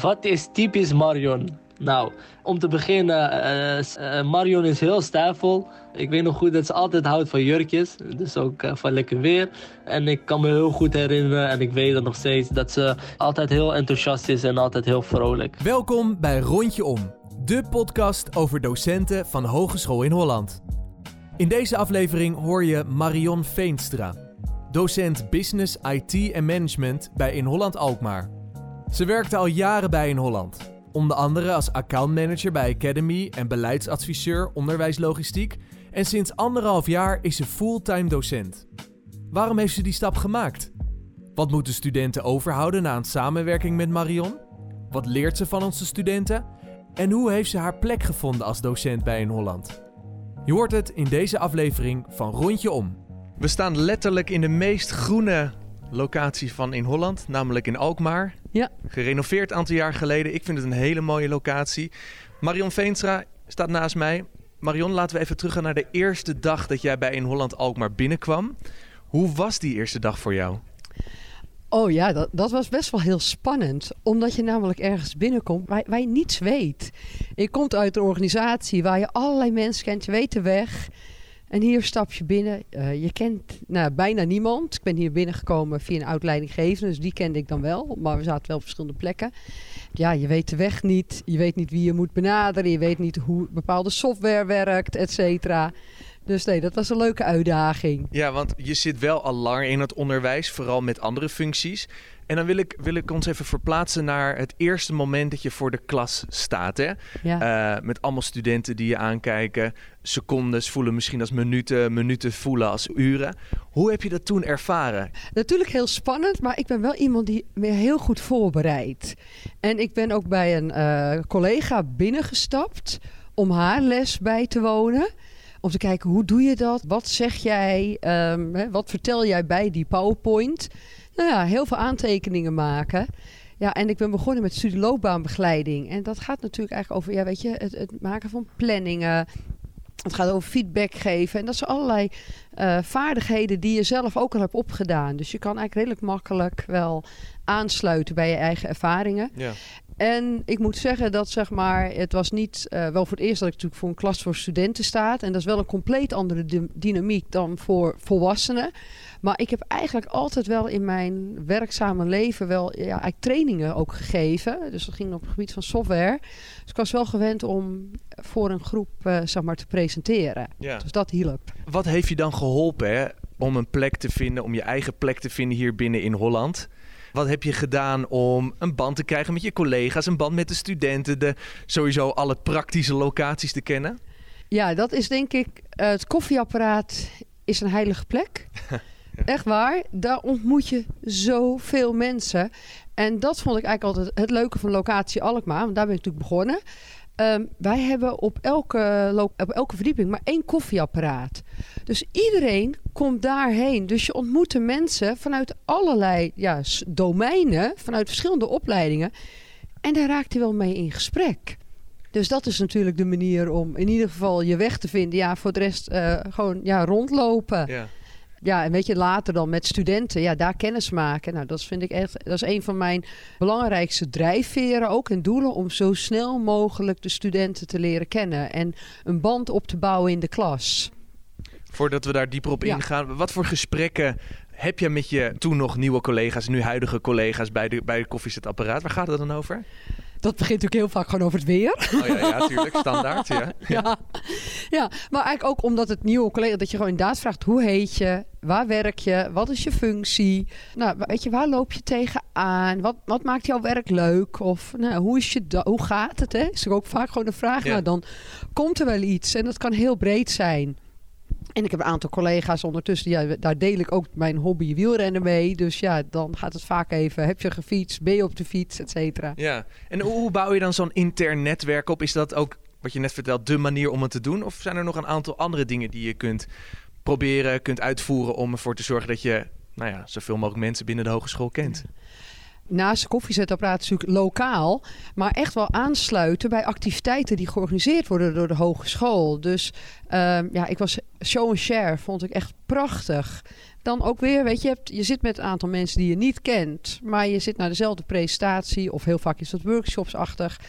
Wat is typisch Marion? Nou, om te beginnen, uh, uh, Marion is heel stijfvol. Ik weet nog goed dat ze altijd houdt van jurkjes. Dus ook van lekker weer. En ik kan me heel goed herinneren, en ik weet nog steeds, dat ze altijd heel enthousiast is en altijd heel vrolijk. Welkom bij Rondje Om, de podcast over docenten van Hogeschool in Holland. In deze aflevering hoor je Marion Veenstra, docent Business, IT en Management bij In Holland Alkmaar. Ze werkte al jaren bij In Holland. Onder andere als accountmanager bij Academy en beleidsadviseur onderwijslogistiek. En sinds anderhalf jaar is ze fulltime docent. Waarom heeft ze die stap gemaakt? Wat moeten studenten overhouden na een samenwerking met Marion? Wat leert ze van onze studenten? En hoe heeft ze haar plek gevonden als docent bij In Holland? Je hoort het in deze aflevering van Rondje Om. We staan letterlijk in de meest groene locatie van in Holland, namelijk in Alkmaar. Ja. Gerenoveerd een aantal jaar geleden. Ik vind het een hele mooie locatie. Marion Veenstra staat naast mij. Marion, laten we even teruggaan naar de eerste dag dat jij bij in Holland Alkmaar binnenkwam. Hoe was die eerste dag voor jou? Oh ja, dat, dat was best wel heel spannend. Omdat je namelijk ergens binnenkomt waar, waar je niets weet. Je komt uit een organisatie waar je allerlei mensen kent. Je weet de weg. En hier stap je binnen. Uh, je kent nou, bijna niemand. Ik ben hier binnengekomen via een oud-leidinggevende, dus die kende ik dan wel. Maar we zaten wel op verschillende plekken. Ja, je weet de weg niet. Je weet niet wie je moet benaderen. Je weet niet hoe bepaalde software werkt, et cetera. Dus nee, dat was een leuke uitdaging. Ja, want je zit wel al lang in het onderwijs, vooral met andere functies. En dan wil ik, wil ik ons even verplaatsen naar het eerste moment dat je voor de klas staat. Hè? Ja. Uh, met allemaal studenten die je aankijken. Secondes voelen misschien als minuten, minuten voelen als uren. Hoe heb je dat toen ervaren? Natuurlijk heel spannend, maar ik ben wel iemand die me heel goed voorbereidt. En ik ben ook bij een uh, collega binnengestapt om haar les bij te wonen. Om te kijken, hoe doe je dat? Wat zeg jij? Um, hè, wat vertel jij bij die PowerPoint? Nou ja, heel veel aantekeningen maken. Ja, en ik ben begonnen met studieloopbaanbegeleiding. En dat gaat natuurlijk eigenlijk over, ja, weet je, het, het maken van planningen. Het gaat over feedback geven. En dat zijn allerlei uh, vaardigheden die je zelf ook al hebt opgedaan. Dus je kan eigenlijk redelijk makkelijk wel aansluiten bij je eigen ervaringen. Ja. En ik moet zeggen dat zeg maar, het was niet uh, wel voor het eerst dat ik natuurlijk voor een klas voor studenten sta. En dat is wel een compleet andere dynamiek dan voor volwassenen. Maar ik heb eigenlijk altijd wel in mijn werkzame leven wel ja, eigenlijk trainingen ook gegeven. Dus dat ging op het gebied van software. Dus ik was wel gewend om voor een groep uh, zeg maar, te presenteren. Ja. Dus dat hielp. Wat heeft je dan geholpen hè, om een plek te vinden, om je eigen plek te vinden hier binnen in Holland? Wat heb je gedaan om een band te krijgen met je collega's, een band met de studenten, de, sowieso alle praktische locaties te kennen? Ja, dat is denk ik, uh, het koffieapparaat is een heilige plek. Echt waar, daar ontmoet je zoveel mensen. En dat vond ik eigenlijk altijd het leuke van locatie Alkmaar, want daar ben ik natuurlijk begonnen. Um, wij hebben op elke, op elke verdieping maar één koffieapparaat. Dus iedereen komt daarheen. Dus je ontmoet de mensen vanuit allerlei ja, domeinen, vanuit verschillende opleidingen. En daar raakt hij wel mee in gesprek. Dus dat is natuurlijk de manier om in ieder geval je weg te vinden. Ja, voor de rest uh, gewoon ja, rondlopen. Ja. Ja, en weet je, later dan met studenten, ja, daar kennis maken. Nou, dat vind ik echt, dat is een van mijn belangrijkste drijfveren ook en doelen om zo snel mogelijk de studenten te leren kennen en een band op te bouwen in de klas. Voordat we daar dieper op ja. ingaan, wat voor gesprekken heb je met je toen nog nieuwe collega's, nu huidige collega's bij de, bij de koffiezetapparaat? Waar gaat het dan over? Dat begint natuurlijk heel vaak gewoon over het weer. Oh ja, ja tuurlijk. Standaard, ja. ja. Ja, maar eigenlijk ook omdat het nieuwe collega... dat je gewoon inderdaad vraagt... hoe heet je? Waar werk je? Wat is je functie? Nou, weet je, waar loop je tegenaan? Wat, wat maakt jouw werk leuk? Of nou, hoe, is je hoe gaat het? Hè? Is er ook vaak gewoon een vraag. Ja. Nou, dan komt er wel iets. En dat kan heel breed zijn. En ik heb een aantal collega's ondertussen, ja, daar deel ik ook mijn hobby wielrennen mee. Dus ja, dan gaat het vaak even, heb je gefietst, ben je op de fiets, et cetera. Ja, en hoe bouw je dan zo'n intern netwerk op? Is dat ook, wat je net vertelt, de manier om het te doen? Of zijn er nog een aantal andere dingen die je kunt proberen, kunt uitvoeren om ervoor te zorgen dat je, nou ja, zoveel mogelijk mensen binnen de hogeschool kent? naast de koffiezetapparaat natuurlijk lokaal, maar echt wel aansluiten bij activiteiten die georganiseerd worden door de hogeschool. Dus um, ja, ik was show and share, vond ik echt prachtig. dan ook weer, weet je, je, je zit met een aantal mensen die je niet kent, maar je zit naar dezelfde presentatie, of heel vaak is dat workshopsachtig.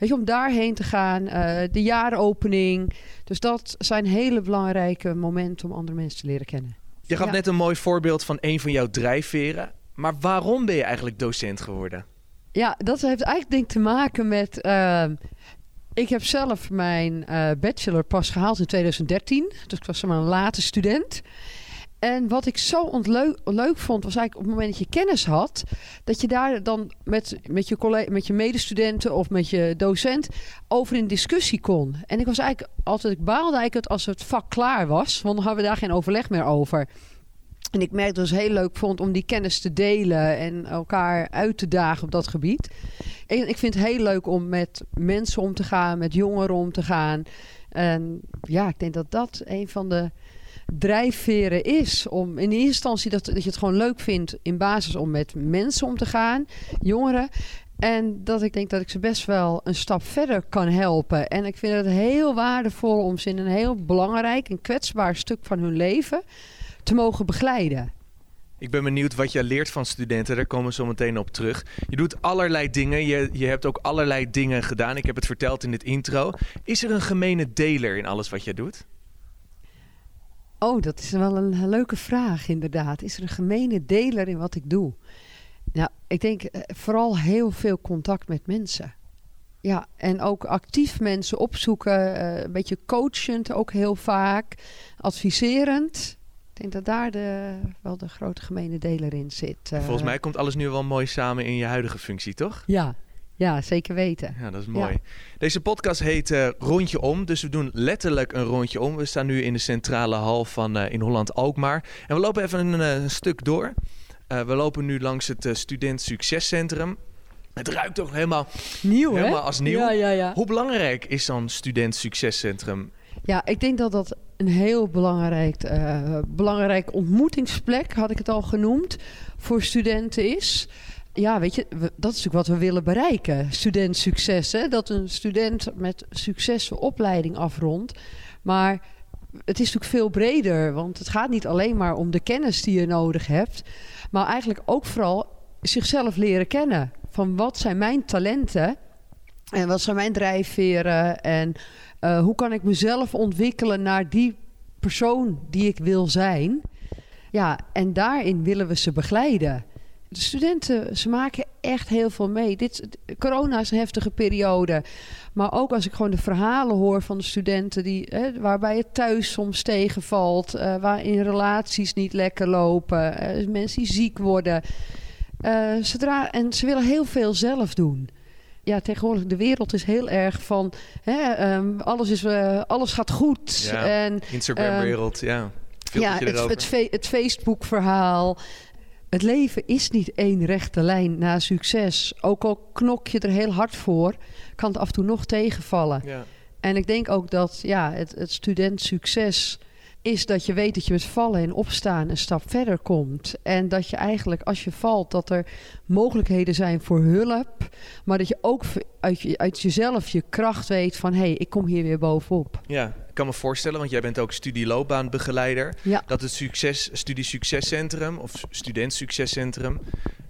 Weet je, om daarheen te gaan, eh, de jaaropening. Dus dat zijn hele belangrijke momenten om andere mensen te leren kennen. Je gaf Ja. net een mooi voorbeeld van een van jouw drijfveren. Maar waarom ben je eigenlijk docent geworden? Ja, dat heeft eigenlijk denk ik te maken met. eh, ik heb zelf mijn eh, bachelor pas gehaald in 2013. Dus ik was zeg maar een late student. En wat ik zo leuk vond, was eigenlijk op het moment dat je kennis had, dat je daar dan met, met, je, collega, met je medestudenten of met je docent over in discussie kon. En ik was eigenlijk altijd, ik baalde eigenlijk het als het vak klaar was, want dan hadden we daar geen overleg meer over. En ik merkte dat het heel leuk vond om die kennis te delen en elkaar uit te dagen op dat gebied. En ik vind het heel leuk om met mensen om te gaan, met jongeren om te gaan. En ja, ik denk dat dat een van de drijfveren is. Om in eerste instantie dat, dat je het gewoon leuk vindt in basis om met mensen om te gaan, jongeren. En dat ik denk dat ik ze best wel een stap verder kan helpen. En ik vind het heel waardevol om ze in een heel belangrijk en kwetsbaar stuk van hun leven te mogen begeleiden. Ik ben benieuwd wat je leert van studenten. Daar komen we zo meteen op terug. Je doet allerlei dingen. Je, je hebt ook allerlei dingen gedaan. Ik heb het verteld in dit intro. Is er een gemene deler in alles wat jij doet? Oh, dat is wel een leuke vraag, inderdaad. Is er een gemene deler in wat ik doe? Nou, ik denk eh, vooral heel veel contact met mensen. Ja, en ook actief mensen opzoeken. eh, een beetje coachend ook heel vaak. Adviserend. Ik denk dat daar de, wel de grote gemene deler in zit. eh. Volgens mij komt alles nu wel mooi samen in je huidige functie, toch? Ja, ja zeker weten. Ja, dat is mooi. Deze podcast heet eh, Rondje Om. Dus we doen letterlijk een rondje om. We staan nu in de centrale hal van eh, in Holland-Alkmaar. En we lopen even een, eh, stuk door. We lopen nu langs het Student Succescentrum. Het ruikt ook helemaal... Nieuw, hè? Helemaal als nieuw. Ja, ja, ja. Hoe belangrijk is dan Student Succescentrum? Ja, ik denk dat dat een heel belangrijk, belangrijk ontmoetingsplek, had ik het al genoemd, voor studenten is. Ja, weet je, dat is natuurlijk wat we willen bereiken. Studentsucces, hè? Dat een student met succes een opleiding afrondt. Maar het is natuurlijk veel breder, want het gaat niet alleen maar om de kennis die je nodig hebt, maar eigenlijk ook vooral zichzelf leren kennen. Van wat zijn mijn talenten en wat zijn mijn drijfveren en eh, hoe kan ik mezelf ontwikkelen naar die persoon die ik wil zijn? Ja, en daarin willen we ze begeleiden. De studenten, ze maken echt heel veel mee. Dit, corona is een heftige periode. Maar ook als ik gewoon de verhalen hoor van de studenten... Die, hè, waarbij het thuis soms tegenvalt... eh, waarin relaties niet lekker lopen... eh, mensen die ziek worden... Eh, zodra, en ze willen heel veel zelf doen. Ja, tegenwoordig de wereld is heel erg van... Hè, ehm, alles, is, alles gaat goed. Ja. En Instagram-wereld, ja. Veel ja, het, het, fe- het Facebook-verhaal. Het leven is niet één rechte lijn naar succes. Ook al knok je er heel hard voor, kan het af en toe nog tegenvallen. ja. En ik denk ook dat ja, het, het studentsucces is dat je weet dat je met vallen en opstaan een stap verder komt. En dat je eigenlijk als je valt, dat er mogelijkheden zijn voor hulp. Maar dat je ook uit, je, uit jezelf je kracht weet van... hé, hey, ik kom hier weer bovenop. ja, ik kan me voorstellen, want jij bent ook studieloopbaanbegeleider... Ja. dat het succes, Studie Succescentrum of Student Succescentrum...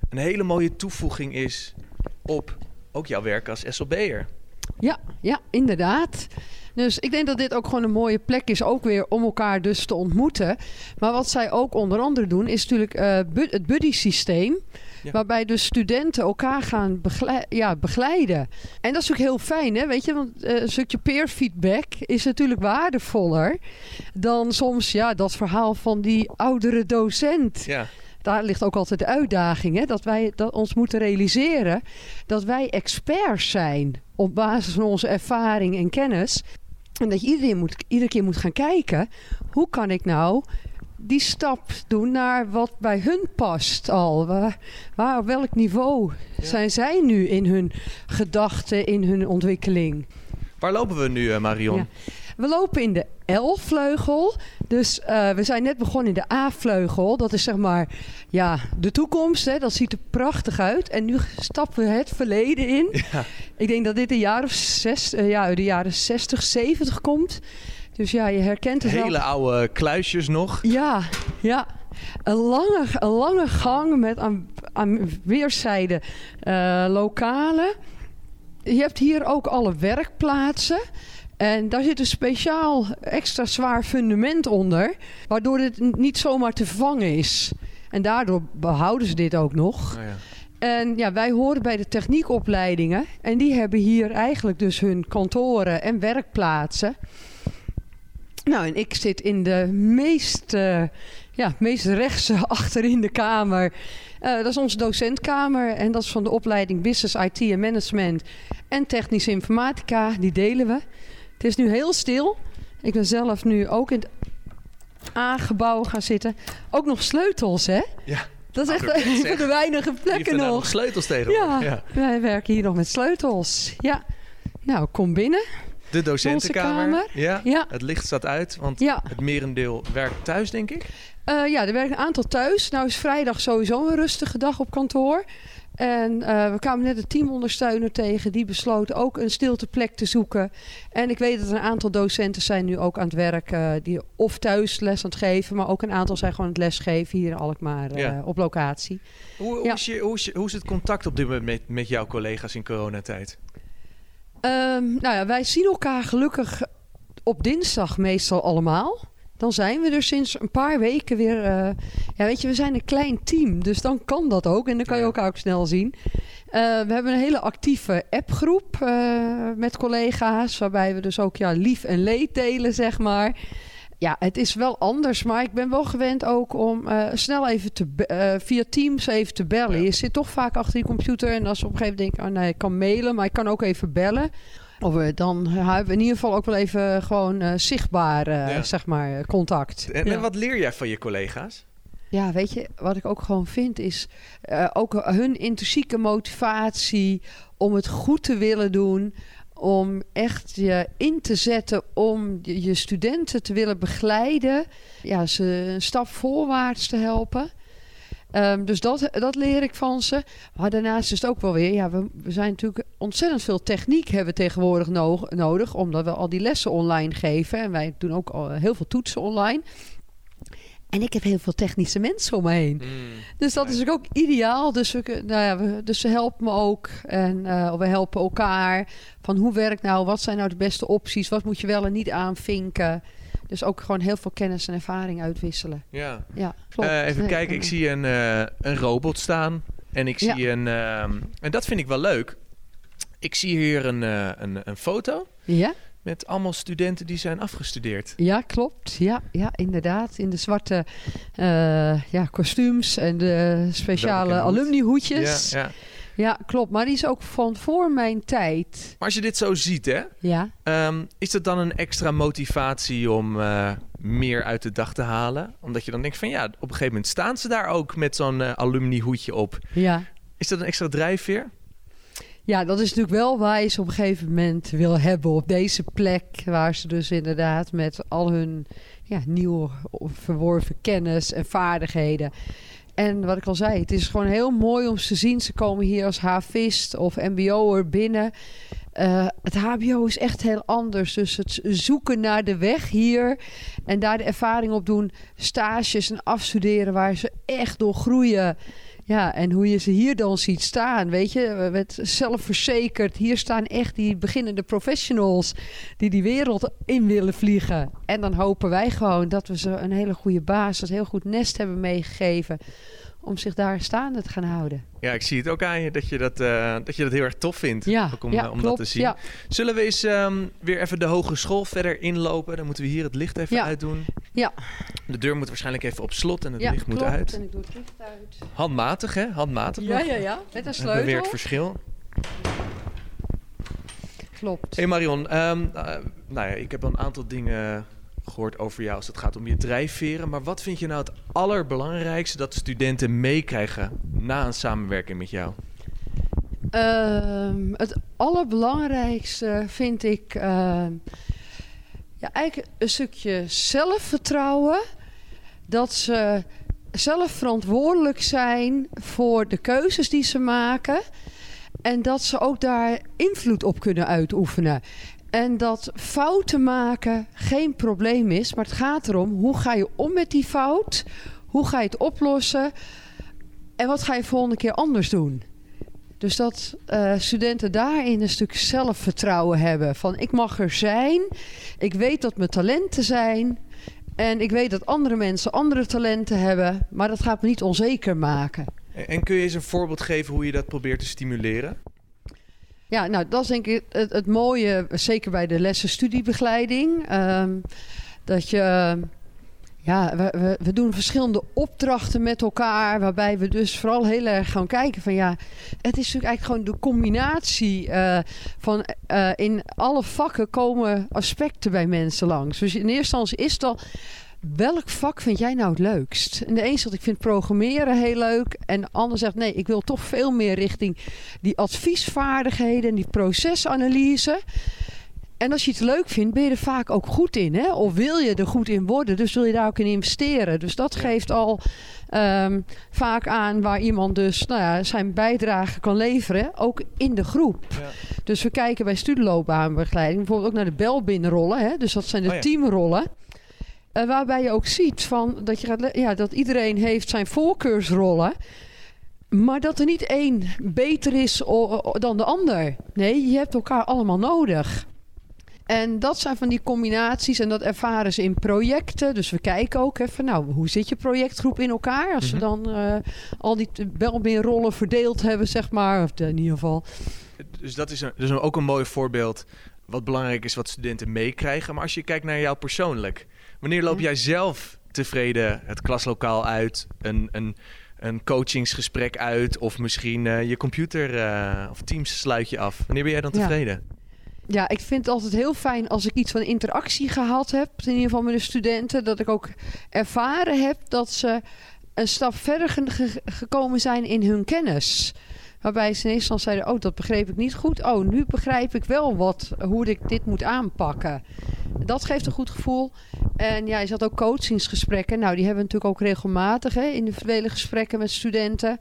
een hele mooie toevoeging is op ook jouw werk als SLB'er. Ja, ja, inderdaad. Dus ik denk dat dit ook gewoon een mooie plek is, ook weer om elkaar dus te ontmoeten. Maar wat zij ook onder andere doen, is natuurlijk eh, bu- het buddy-systeem. Ja. Waarbij dus studenten elkaar gaan begle- ja, begeleiden. En dat is natuurlijk heel fijn, hè? Weet je, want eh, een stukje peer feedback is natuurlijk waardevoller dan soms ja, dat verhaal van die oudere docent Ja, daar ligt ook altijd de uitdaging, hè? dat wij dat ons moeten realiseren dat wij experts zijn op basis van onze ervaring en kennis. En dat je iedereen moet, iedere keer moet gaan kijken, hoe kan ik nou die stap doen naar wat bij hun past al? Waar, waar op welk niveau Ja. zijn zij nu in hun gedachten, in hun ontwikkeling? waar lopen we nu, eh, Marion? Ja. We lopen in de L-vleugel. Dus eh, we zijn net begonnen in de A-vleugel. Dat is zeg maar ja, de toekomst. Hè. Dat ziet er prachtig uit. En nu stappen we het verleden in. Ja. Ik denk dat dit een jaar of zes, eh, ja, de jaren 60, 70 komt. Dus ja, je herkent het wel. Hele oude kluisjes nog. Ja, ja. een lange, een lange gang met aan, aan weerszijden uh, lokalen. Je hebt hier ook alle werkplaatsen. En daar zit een speciaal extra zwaar fundament onder, waardoor het niet zomaar te vervangen is. En daardoor behouden ze dit ook nog. Oh ja. En ja, wij horen bij de techniekopleidingen. En die hebben hier eigenlijk dus hun kantoren en werkplaatsen. Nou, en ik zit in de meest, uh, ja, meest rechtse achterin de kamer. Uh, dat is onze docentkamer en dat is van de opleiding Business IT en Management en Technische Informatica. Die delen we. Het is nu heel stil. Ik ben zelf nu ook in het A-gebouw gaan zitten. Ook nog sleutels, hè? Ja. Dat is echt een van de weinige plekken nog. nog. sleutels tegenwoordig. Ja, ja, wij werken hier nog met sleutels. Ja. Nou, kom binnen. De docentenkamer. Ja. ja. Het licht staat uit, want ja. het merendeel werkt thuis, denk ik. Uh, ja, er werkt een aantal thuis. Nou is vrijdag sowieso een rustige dag op kantoor. En uh, we kwamen net een teamondersteuner tegen. Die besloot ook een stilteplek te zoeken. En ik weet dat een aantal docenten zijn nu ook aan het werk. Uh, die of thuis les aan het geven. Maar ook een aantal zijn gewoon het lesgeven hier in Alkmaar uh, op locatie. Hoe, hoe, is je, hoe, is je, hoe, is het contact op dit moment met, met jouw collega's in coronatijd? Um, nou ja, wij zien elkaar gelukkig op dinsdag meestal allemaal. Dan zijn we er sinds een paar weken weer. Uh, ja, weet je, we zijn een klein team, dus dan kan dat ook. En dan kan je elkaar ook snel zien. Uh, we hebben een hele actieve appgroep uh, met collega's, waarbij we dus ook ja, lief en leed delen, zeg maar. Ja, het is wel anders, maar ik ben wel gewend ook om snel even te via Teams even te bellen. Je zit toch vaak achter je computer en als je op een gegeven moment denkt, oh nee, ik kan mailen, maar ik kan ook even bellen. Of we dan hebben we in ieder geval ook wel even gewoon uh, zichtbaar, uh, zeg maar, contact. En, en, wat leer jij van je collega's? Ja, weet je, wat ik ook gewoon vind is uh, ook hun intrinsieke motivatie om het goed te willen doen. Om echt je in te zetten om je studenten te willen begeleiden. Ja, ze een stap voorwaarts te helpen. Um, dus dat, dat leer ik van ze. Maar daarnaast is het ook wel weer, ja, we, we zijn natuurlijk ontzettend veel techniek hebben tegenwoordig no nodig, omdat we al die lessen online geven. En wij doen ook al heel veel toetsen online. En ik heb heel veel technische mensen om me heen. Mm, dus dat is ook ideaal. Dus, we, nou ja, we, dus ze helpen me ook. En uh, we helpen elkaar. Van hoe werkt nou? Wat zijn nou de beste opties? Wat moet je wel en niet aanvinken? Dus ook gewoon heel veel kennis en ervaring uitwisselen. Ja, ja klopt. Uh, even kijken, ik zie een, uh, een robot staan. En ik zie een... Uh, en dat vind ik wel leuk. Ik zie hier een, uh, een, een foto. Ja. Met allemaal studenten die zijn afgestudeerd. Ja, klopt. Ja, ja inderdaad. In de zwarte ja, kostuums en de speciale alumni-hoedjes. Ja, ja. Ja, klopt. Maar die is ook van voor mijn tijd. Maar als je dit zo ziet, hè? Ja. Um, is dat dan een extra motivatie om uh, meer uit de dag te halen? Omdat je dan denkt van ja, op een gegeven moment staan ze daar ook met zo'n uh, alumni hoedje op. Ja. Is dat een extra drijfveer? Ja, dat is natuurlijk wel waar je ze op een gegeven moment wil hebben. Op deze plek waar ze dus inderdaad met al hun ja, nieuw verworven kennis en vaardigheden en wat ik al zei, het is gewoon heel mooi om ze te zien. Ze komen hier als havist of mbo'er binnen. Uh, het hbo is echt heel anders. Dus het zoeken naar de weg hier en daar de ervaring op doen. Stages en afstuderen waar ze echt door groeien. Ja, en hoe je ze hier dan ziet staan, weet je, met zelfverzekerd. Hier staan echt die beginnende professionals die die wereld in willen vliegen. En dan hopen wij gewoon dat we ze een hele goede basis, een heel goed nest hebben meegegeven om zich daar staande te gaan houden. Ja, ik zie het ook aan je dat je dat, uh, dat, je dat heel erg tof vindt. Ja, om, ja, om dat te zien. Ja. Zullen we eens um, weer even de hogeschool verder inlopen? Dan moeten we hier het licht even uitdoen. Ja. De deur moet waarschijnlijk even op slot en het ja, licht klopt. moet uit. En ik doe het licht uit. Handmatig, hè? Handmatig. Ja, nog. ja, ja. Met een sleutel. Bewerkt verschil. Klopt. Hey Marion, um, uh, nou ja, ik heb al een aantal dingen gehoord over jou als het gaat om je drijfveren. Maar wat vind je nou het allerbelangrijkste dat studenten meekrijgen na een samenwerking met jou? Um, het allerbelangrijkste vind ik uh, ja, eigenlijk een stukje zelfvertrouwen. Dat ze zelf verantwoordelijk zijn voor de keuzes die ze maken. En dat ze ook daar invloed op kunnen uitoefenen. En dat fouten maken geen probleem is, maar het gaat erom hoe ga je om met die fout? Hoe ga je het oplossen? En wat ga je volgende keer anders doen? Dus dat uh, studenten daarin een stuk zelfvertrouwen hebben. Van ik mag er zijn. Ik weet dat mijn talenten zijn. En ik weet dat andere mensen andere talenten hebben. Maar dat gaat me niet onzeker maken. En kun je eens een voorbeeld geven hoe je dat probeert te stimuleren? Ja, nou, dat is denk ik het, mooie, zeker bij de lessen studiebegeleiding. Um, dat je ja, we, doen verschillende opdrachten met elkaar. Waarbij we dus vooral heel erg gaan kijken van ja, het is natuurlijk eigenlijk gewoon de combinatie uh, van uh, in alle vakken komen aspecten bij mensen langs. Dus in eerste instantie is het al. Welk vak vind jij nou het leukst? En de een zegt ik vind programmeren heel leuk. En de ander zegt nee, ik wil toch veel meer richting die adviesvaardigheden en die procesanalyse. En als je het leuk vindt, ben je er vaak ook goed in. Hè? Of wil je er goed in worden, dus wil je daar ook in investeren. Dus dat geeft al um, vaak aan waar iemand dus nou ja, zijn bijdrage kan leveren, ook in de groep. Ja. Dus we kijken bij studieloopbaanbegeleiding bijvoorbeeld ook naar de belbinnenrollen. Hè? Dus dat zijn de oh ja. teamrollen. Uh, waarbij je ook ziet van dat, je gaat, ja, dat iedereen heeft zijn voorkeursrollen. Maar dat er niet één beter is dan de ander. Nee, je hebt elkaar allemaal nodig. En dat zijn van die combinaties en dat ervaren ze in projecten. Dus we kijken ook even, nou, hoe zit je projectgroep in elkaar? Als mm -hmm. we dan uh, al die belbinrollen verdeeld hebben, zeg maar. Of in ieder geval. Dus dat is, een, dus ook een mooi voorbeeld wat belangrijk is wat studenten meekrijgen. Maar als je kijkt naar jou persoonlijk. Wanneer loop jij zelf tevreden het klaslokaal uit? Een, een, een coachingsgesprek uit? Of misschien uh, je computer uh, of Teams sluit je af? Wanneer ben jij dan tevreden? Ja ja, ik vind het altijd heel fijn als ik iets van interactie gehad heb. In ieder geval met de studenten. Dat ik ook ervaren heb dat ze een stap verder ge gekomen zijn in hun kennis. Waarbij ze ineens dan zeiden, oh, dat begreep ik niet goed. Oh, nu begrijp ik wel wat, hoe ik dit moet aanpakken. Dat geeft een goed gevoel. En ja, je zat ook coachingsgesprekken. Nou, die hebben we natuurlijk ook regelmatig, hè, individuele gesprekken met studenten.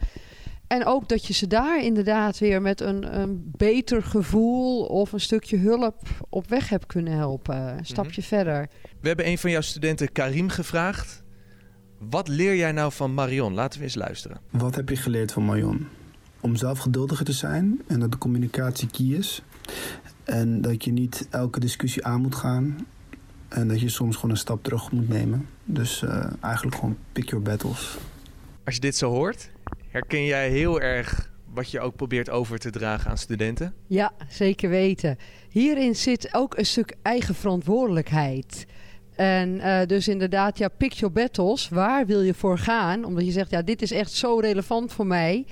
En ook dat je ze daar inderdaad weer met een, een beter gevoel of een stukje hulp op weg hebt kunnen helpen. Een stapje mm -hmm. verder. We hebben een van jouw studenten, Karim, gevraagd. Wat leer jij nou van Marion? Laten we eens luisteren. Wat heb je geleerd van Marion? Om zelf geduldiger te zijn en dat de communicatie key is. En dat je niet elke discussie aan moet gaan. En dat je soms gewoon een stap terug moet nemen. Dus uh, eigenlijk gewoon pick your battles. Als je dit zo hoort, Herken jij heel erg wat je ook probeert over te dragen aan studenten? Ja, zeker weten. Hierin zit ook een stuk eigen verantwoordelijkheid. En uh, dus inderdaad, ja, pick your battles. Waar wil je voor gaan? Omdat je zegt, ja, dit is echt zo relevant voor mij.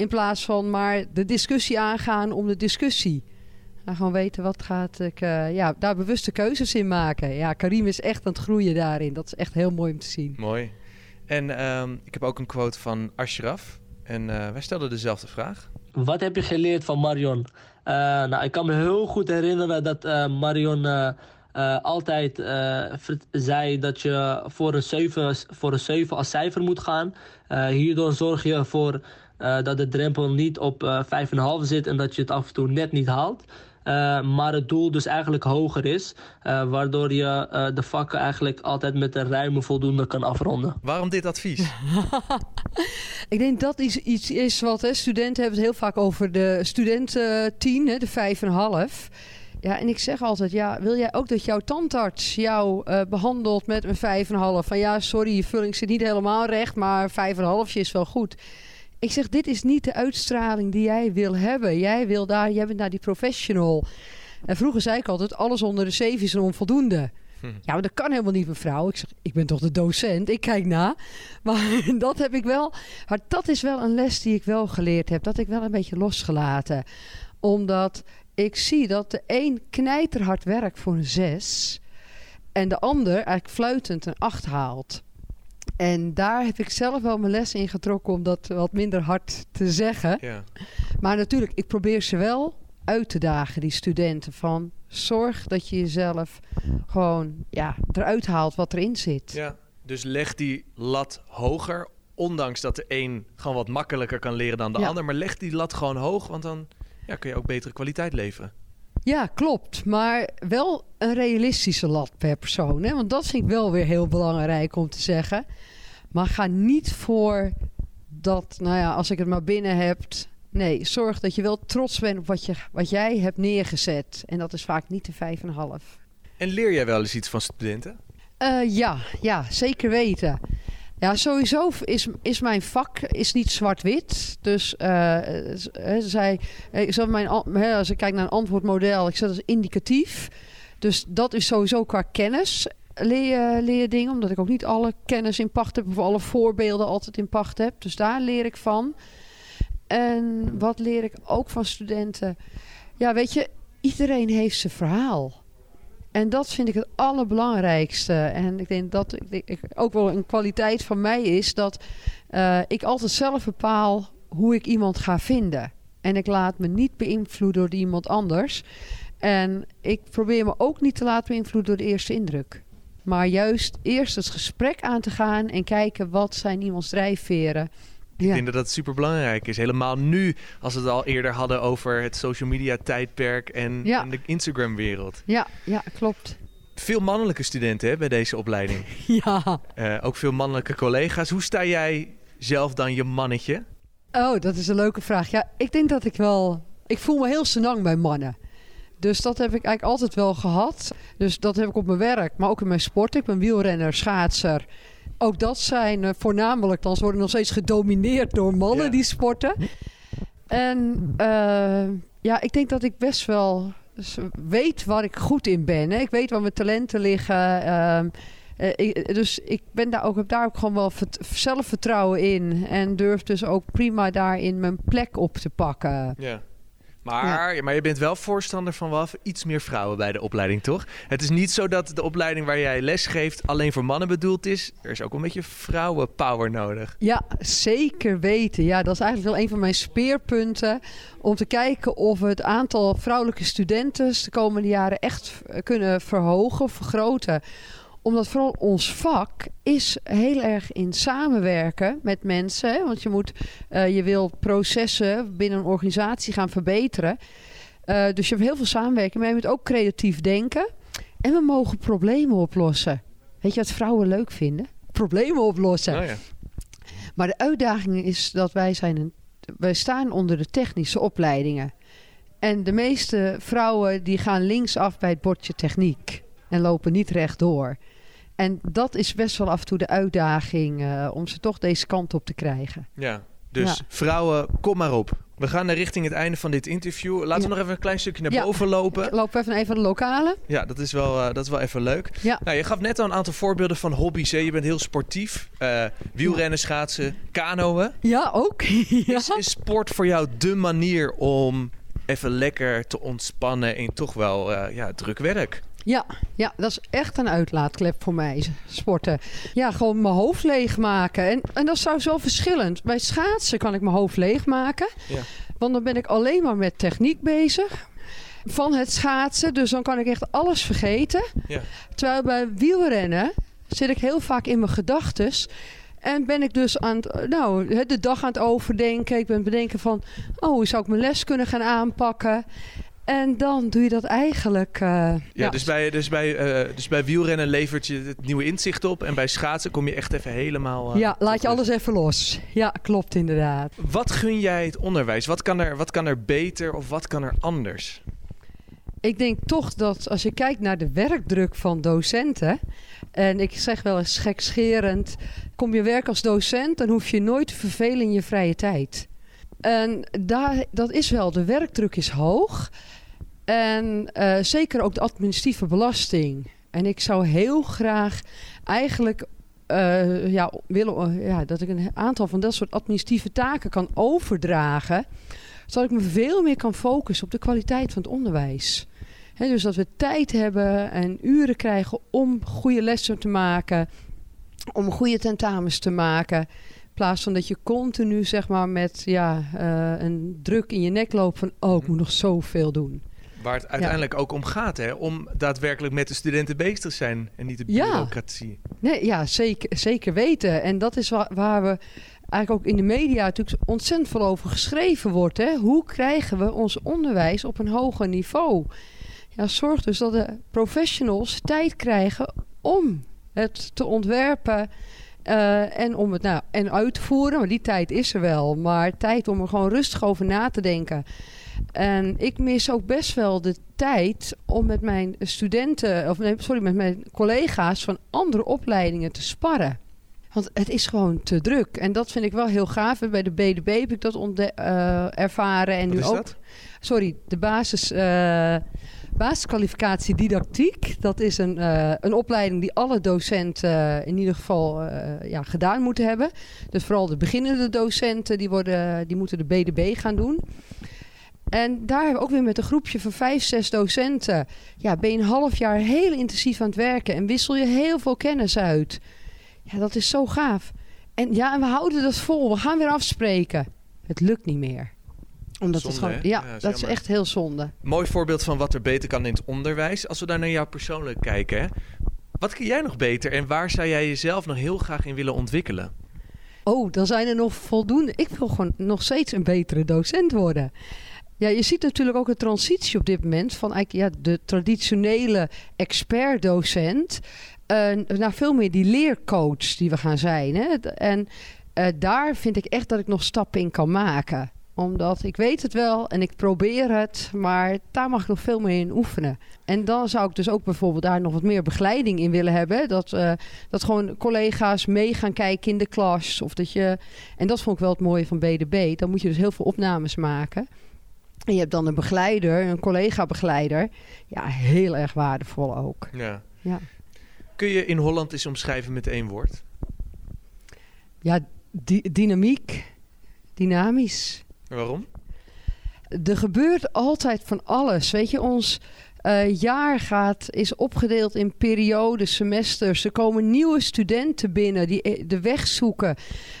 In plaats van maar de discussie aangaan om de discussie. Nou, gewoon weten wat gaat ik, uh, ja, daar bewuste keuzes in maken. Ja, Karim is echt aan het groeien daarin. Dat is echt heel mooi om te zien. Mooi. En um, ik heb ook een quote van Ashraf. En uh, wij stelden dezelfde vraag. Wat heb je geleerd van Marion? Uh, nou, ik kan me heel goed herinneren dat uh, Marion altijd zei dat je voor een 7, voor een 7 als cijfer moet gaan. hierdoor zorg je ervoor dat de drempel niet op 5,5 zit en dat je het af en toe net niet haalt. Uh, maar het doel dus eigenlijk hoger is. Uh, waardoor je uh, de vakken eigenlijk altijd met een ruime voldoende kan afronden. Waarom dit advies? ik denk dat iets, iets is wat hè, studenten hebben het heel vaak over de studenten 10, hè, de 5,5. Ja, en ik zeg altijd, ja, wil jij ook dat jouw tandarts jou uh, behandelt met een 5,5? Van ja, sorry, je vulling zit niet helemaal recht, maar 5,5 is wel goed. Ik zeg, dit is niet de uitstraling die jij wil hebben. Jij wil daar, jij bent daar die professional. En vroeger zei ik altijd, alles onder de 7 is een onvoldoende. Hm. Ja, maar dat kan helemaal niet, mevrouw. Ik zeg, ik ben toch de docent, ik kijk na. Maar dat heb ik wel. Maar dat is wel een les die ik wel geleerd heb. Dat ik wel een beetje losgelaten. Omdat ik zie dat de een knijterhard werkt voor een 6. En de ander eigenlijk fluitend een 8 haalt. En daar heb ik zelf wel mijn les in getrokken om dat wat minder hard te zeggen. Ja. Maar natuurlijk, ik probeer ze wel uit te dagen, die studenten. Van zorg dat je jezelf gewoon ja, eruit haalt wat erin zit. Ja, dus leg die lat hoger. Ondanks dat de een gewoon wat makkelijker kan leren dan de ja. ander. Maar leg die lat gewoon hoog, want dan ja, kun je ook betere kwaliteit leveren. Ja, klopt. Maar wel een realistische lat per persoon. Hè? Want dat vind ik wel weer heel belangrijk om te zeggen. Maar ga niet voor dat, nou ja, als ik het maar binnen heb. Nee, zorg dat je wel trots bent op wat, je, wat jij hebt neergezet. En dat is vaak niet de vijf en een half. En leer jij wel eens iets van studenten? Uh, ja, ja, zeker weten. Ja, sowieso is, is mijn vak is niet zwart-wit. Dus uh, zij, ik mijn, als ik kijk naar een antwoordmodel, ik zet als indicatief. Dus dat is sowieso qua kennis leer, leer dingen. Omdat ik ook niet alle kennis in pacht heb of alle voorbeelden altijd in pacht heb. Dus daar leer ik van. En wat leer ik ook van studenten? Ja, weet je, iedereen heeft zijn verhaal. En dat vind ik het allerbelangrijkste. En ik denk dat ik, ook wel een kwaliteit van mij is dat uh, ik altijd zelf bepaal hoe ik iemand ga vinden. En ik laat me niet beïnvloeden door iemand anders. En ik probeer me ook niet te laten beïnvloeden door de eerste indruk. Maar juist eerst het gesprek aan te gaan en kijken wat zijn iemands drijfveren. Ik denk dat dat super belangrijk is. Helemaal nu, als we het al eerder hadden over het social media tijdperk en, en de Instagram wereld. Ja, ja, klopt. Veel mannelijke studenten hè, bij deze opleiding. ja. Uh, ook veel mannelijke collega's. Hoe sta jij zelf dan je mannetje? Oh, dat is een leuke vraag. Ja, ik denk dat ik wel. Ik voel me heel senang bij mannen. Dus dat heb ik eigenlijk altijd wel gehad. Dus dat heb ik op mijn werk, maar ook in mijn sport. Ik ben wielrenner, schaatser. Ook dat zijn uh, voornamelijk, dan worden nog steeds gedomineerd door mannen die sporten. En uh, ja, ik denk dat ik best wel weet waar ik goed in ben. Hè. Ik weet waar mijn talenten liggen. Uh, ik, dus ik ben daar ook, heb daar ook gewoon wel zelfvertrouwen in. En durf dus ook prima daarin mijn plek op te pakken. Ja. Maar, maar je bent wel voorstander van wel iets meer vrouwen bij de opleiding, toch? Het is niet zo dat de opleiding waar jij les geeft alleen voor mannen bedoeld is. Er is ook een beetje vrouwenpower nodig. Ja, zeker weten. Ja, dat is eigenlijk wel een van mijn speerpunten. Om te kijken of we het aantal vrouwelijke studenten de komende jaren echt kunnen verhogen, vergroten omdat vooral ons vak is heel erg in samenwerken met mensen. Hè? Want je, moet, uh, je wil processen binnen een organisatie gaan verbeteren. Uh, dus je hebt heel veel samenwerking. Maar je moet ook creatief denken. En we mogen problemen oplossen. Weet je wat vrouwen leuk vinden? Problemen oplossen. Oh ja. Maar de uitdaging is dat wij, zijn een, wij staan onder de technische opleidingen. En de meeste vrouwen die gaan linksaf bij het bordje techniek. En lopen niet rechtdoor. En dat is best wel af en toe de uitdaging uh, om ze toch deze kant op te krijgen. Ja, dus vrouwen, kom maar op. We gaan naar richting het einde van dit interview. Laten we nog even een klein stukje naar boven lopen. Ik loop even even de lokale. Ja, dat is wel, uh, dat is wel even leuk. Ja. Nou, je gaf net al een aantal voorbeelden van hobby's. Hè? Je bent heel sportief. Uh, wielrennen, schaatsen, kanoën. Ja, ook. Is, is sport voor jou de manier om even lekker te ontspannen in toch wel ja, druk werk? Ja, ja, dat is echt een uitlaatklep voor mij, sporten. Ja, gewoon mijn hoofd leegmaken. En, en dat is zo, zo verschillend. Bij schaatsen kan ik mijn hoofd leegmaken. Ja. Want dan ben ik alleen maar met techniek bezig. Van het schaatsen. Dus dan kan ik echt alles vergeten. Ja. Terwijl bij wielrennen zit ik heel vaak in mijn gedachten. En ben ik dus aan het, nou, de dag aan het overdenken. Ik ben bedenken van, oh, hoe zou ik mijn les kunnen gaan aanpakken? En dan doe je dat eigenlijk. Uh, ja, ja, Dus, bij, dus, bij, uh, dus bij wielrennen levert je het nieuwe inzicht op. En bij schaatsen kom je echt even helemaal. Uh, ja, laat je alles even los. Ja, klopt inderdaad. Wat gun jij het onderwijs? Wat kan er, wat kan er beter of wat kan er anders? Ik denk toch dat als je kijkt naar de werkdruk van docenten. En ik zeg wel eens gekscherend: kom je werk als docent, dan hoef je nooit te vervelen in je vrije tijd. En daar, dat is wel, de werkdruk is hoog. En uh, zeker ook de administratieve belasting. En ik zou heel graag eigenlijk uh, ja, willen uh, ja, dat ik een aantal van dat soort administratieve taken kan overdragen. Zodat ik me veel meer kan focussen op de kwaliteit van het onderwijs. Dus dat we tijd hebben en uren krijgen om goede lessen te maken, om goede tentamens te maken. In plaats van dat je continu zeg maar met ja, een druk in je nek loopt van oh, ik moet nog zoveel doen. Waar het uiteindelijk ook om gaat, hè? om daadwerkelijk met de studenten bezig te zijn en niet de bureaucratie. Ja, nee, ja zeker, zeker weten. En dat is waar, waar we eigenlijk ook in de media natuurlijk ontzettend veel over geschreven wordt. Hè? Hoe krijgen we ons onderwijs op een hoger niveau? Ja, zorg dus dat de professionals tijd krijgen om het te ontwerpen Eh, en om het nou en uit te voeren, maar die tijd is er wel. Maar tijd om er gewoon rustig over na te denken. En ik mis ook best wel de tijd om met mijn studenten, of nee, sorry, met mijn collega's van andere opleidingen te sparren. Want het is gewoon te druk. En dat vind ik wel heel gaaf. Bij de BDB heb ik dat ontde- eh, ervaren. En Wat nu is ook. dat? Sorry, de basis, eh, basiskwalificatie didactiek. Dat is een, eh, een opleiding die alle docenten in ieder geval ja, gedaan moeten hebben. Dus vooral de beginnende docenten die, worden, die moeten de BDB gaan doen. En daar hebben we ook weer met een groepje van vijf, zes docenten. Ja, ben je een half jaar heel intensief aan het werken en wissel je heel veel kennis uit. Ja, dat is zo gaaf. En ja, en we houden dat vol. We gaan weer afspreken. Het lukt niet meer. Omdat Zonde, het gewoon, ja, dat is echt heel zonde. Mooi voorbeeld van wat er beter kan in het onderwijs. Als we daar naar jou persoonlijk kijken, hè? wat kun jij nog beter en waar zou jij jezelf nog heel graag in willen ontwikkelen? Oh, dan zijn er nog voldoende. Ik wil gewoon nog steeds een betere docent worden. Ja, je ziet natuurlijk ook een transitie op dit moment van eigenlijk, ja, de traditionele expert-docent eh, naar veel meer die leercoach die we gaan zijn. Hè? En eh, daar vind ik echt dat ik nog stappen in kan maken. Omdat ik weet het wel en ik probeer het, maar daar mag ik nog veel meer in oefenen. En dan zou ik dus ook bijvoorbeeld daar nog wat meer begeleiding in willen hebben. Dat, eh, dat gewoon collega's mee gaan kijken in de klas. Of dat je, en dat vond ik wel het mooie van BDB. Dan moet je dus heel veel opnames maken. En je hebt dan een begeleider, een collega-begeleider. Ja, heel erg waardevol ook. Ja. Ja. Kun je in Holland eens omschrijven met één woord? Ja, di- dynamiek, dynamisch. Waarom? Er gebeurt altijd van alles. Weet je, ons eh, jaar gaat, is opgedeeld in periodes, semesters. Er komen nieuwe studenten binnen die eh, de weg zoeken.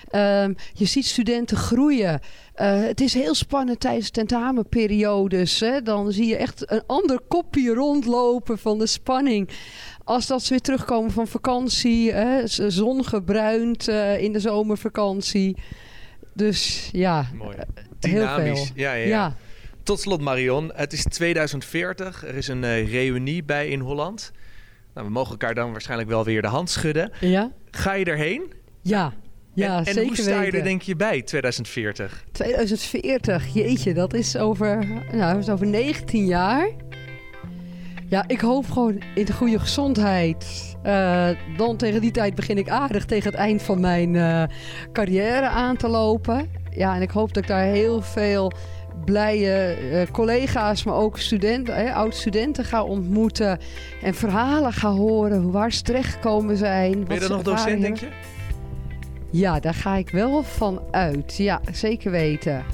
Ehm, je ziet studenten groeien. Eh, het is heel spannend tijdens tentamenperiodes. Hè? Dan zie je echt een ander kopje rondlopen van de spanning. Als dat ze weer terugkomen van vakantie, hè? zongebruind in de zomervakantie. Dus ja, Mooi. heel Dynamisch. veel. Ja, ja, ja. ja. Tot slot Marion, het is 2040. Er is een eh, reunie bij in Holland. Nou, we mogen elkaar dan waarschijnlijk wel weer de hand schudden. Ja, Ga je erheen? ja. ja en en zeker hoe sta je weten. er denk je bij 2040? 2040, jeetje, dat is over, nou, dat is over 19 jaar. Ja, ik hoop gewoon in de goede gezondheid. Eh, dan tegen die tijd begin ik aardig tegen het eind van mijn eh, carrière aan te lopen. Ja, en ik hoop dat ik daar heel veel blije eh, collega's, maar ook studenten, eh, oud-studenten ga ontmoeten. En verhalen ga horen, waar ze terechtgekomen zijn. Ben je dan nog docent, denk je? Ja, daar ga ik wel van uit. Ja, zeker weten.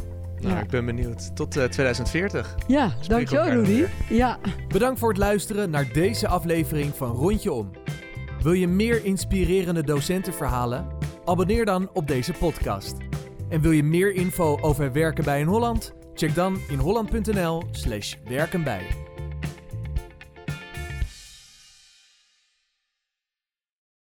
Nou, Ja. ik ben benieuwd. Tot eh, 2040. Ja, dankjewel Rudy. Ja. Bedankt voor het luisteren naar deze aflevering van Rondje Om. Wil je meer inspirerende docentenverhalen? Abonneer dan op deze podcast. En wil je meer info over werken bij in Holland? Check dan in holland.nl slash werkenbij.